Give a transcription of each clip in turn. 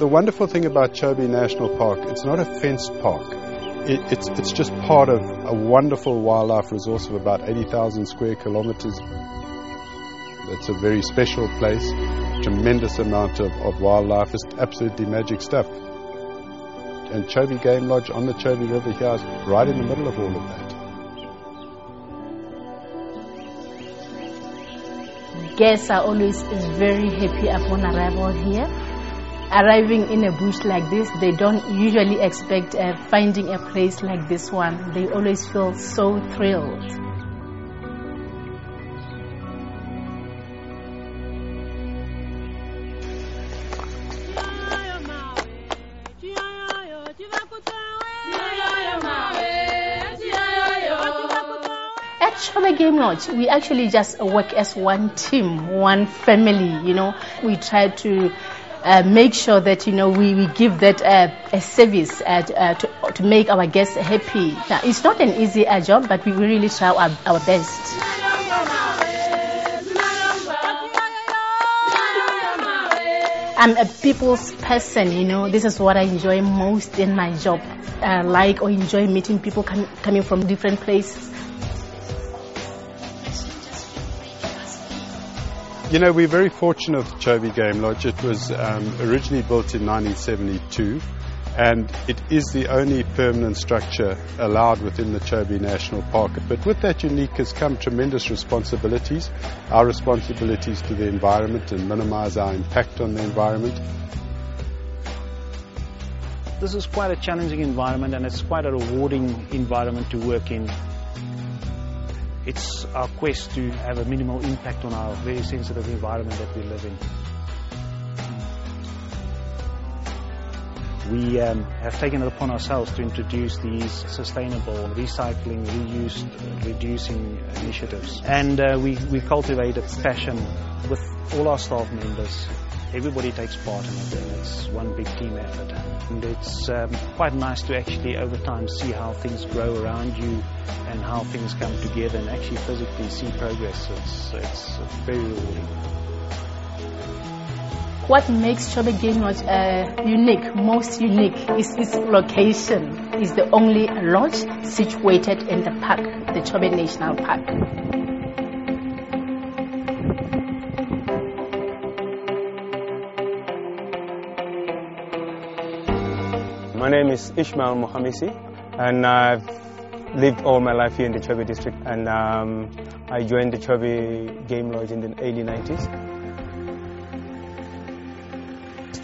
The wonderful thing about Chobe National Park, it's not a fenced park. It, it's, it's just part of a wonderful wildlife resource of about 80,000 square kilometers. It's a very special place, tremendous amount of, of wildlife. It's absolutely magic stuff. And Chobe Game Lodge on the Chobe River here is right in the middle of all of that. Guests are always very happy upon arrival here. Arriving in a bush like this, they don't usually expect uh, finding a place like this one. They always feel so thrilled. At Chobe Game Lodge, we actually just work as one team, one family, you know. We try to uh, make sure that, you know, we, we give that uh, a service uh, to, uh, to, make our guests happy. Now, it's not an easy uh, job, but we really try our, our best. I'm a people's person, you know. This is what I enjoy most in my job. I like or enjoy meeting people com- coming from different places. You know, we're very fortunate with Chobe Game Lodge. It was um, originally built in 1972 and it is the only permanent structure allowed within the Chobe National Park. But with that unique has come tremendous responsibilities. Our responsibilities to the environment and minimize our impact on the environment. This is quite a challenging environment and it's quite a rewarding environment to work in. It's our quest to have a minimal impact on our very sensitive environment that we live in. We um, have taken it upon ourselves to introduce these sustainable recycling, reuse, reducing initiatives. And uh, we, we cultivate a passion with all our staff members. Everybody takes part in it and it's one big team effort. And it's um, quite nice to actually over time see how things grow around you and how things come together and actually physically see progress. It's, it's very rewarding. What makes Chobe Game Lodge uh, unique, most unique, is its location. It's the only lodge situated in the park, the Chobe National Park. Name is Ishmael Mohamisi and I've lived all my life here in the Chobe district and um, I joined the Chobe Game Lodge in the early 90s.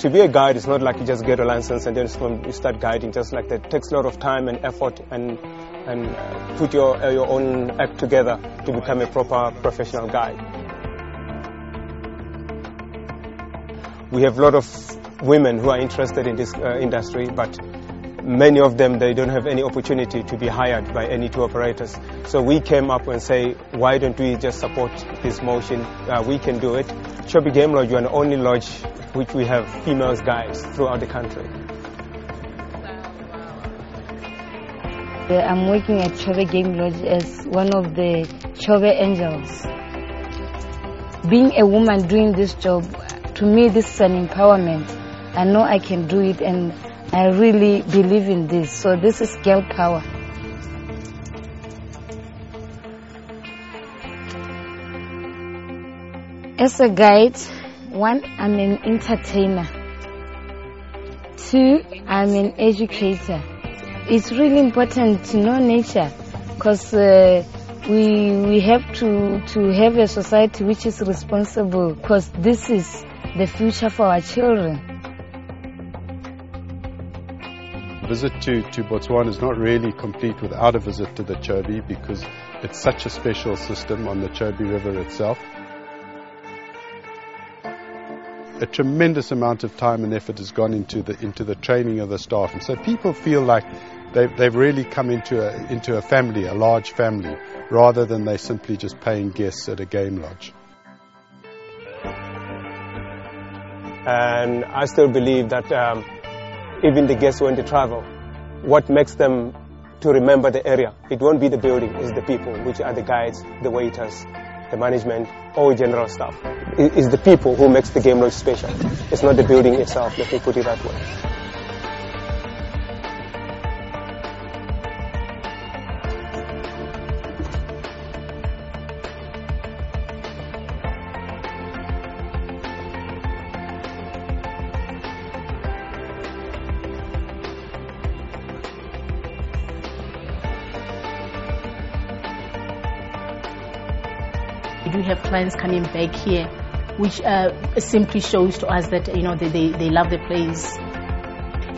To be a guide, it's not like you just get a license and then you start guiding. Just like that, it takes a lot of time and effort and and uh, put your uh, your own act together to become a proper professional guide. We have a lot of women who are interested in this uh, industry, but many of them they don't have any opportunity to be hired by any tour operators. So we came up and say, why don't we just support this motion? Uh, we can do it. Chobe Game Lodge, we are the only lodge which we have females guides throughout the country. I'm working at Chobe Game Lodge as one of the Chobe Angels. Being a woman doing this job, to me this is an empowerment. I know I can do it and I really believe in this. So this is girl power. As a guide, one, I'm an entertainer. Two, I'm an educator. It's really important to know nature because uh, we we have to to have a society which is responsible because this is the future for our children. Visit to, to Botswana is not really complete without a visit to the Chobe because it's such a special system on the Chobe River itself. A tremendous amount of time and effort has gone into the into the training of the staff, and so people feel like they've, they've really come into a into a family, a large family, rather than they simply just paying guests at a game lodge. And I still believe that um, even the guests when they travel, what makes them to remember the area, it won't be the building, it's the people, which are the guides, the waiters, the management, all general staff. It's the people who makes the game lodge special. It's not the building itself, let me put it that way. Do have clients coming back here, which uh, simply shows to us that you know they, they, they love the place.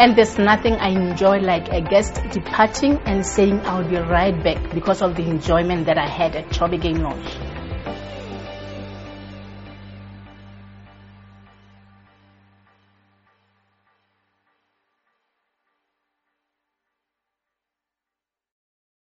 And there's nothing I enjoy like a guest departing and saying I'll be right back because of the enjoyment that I had at Chobe Game Lodge.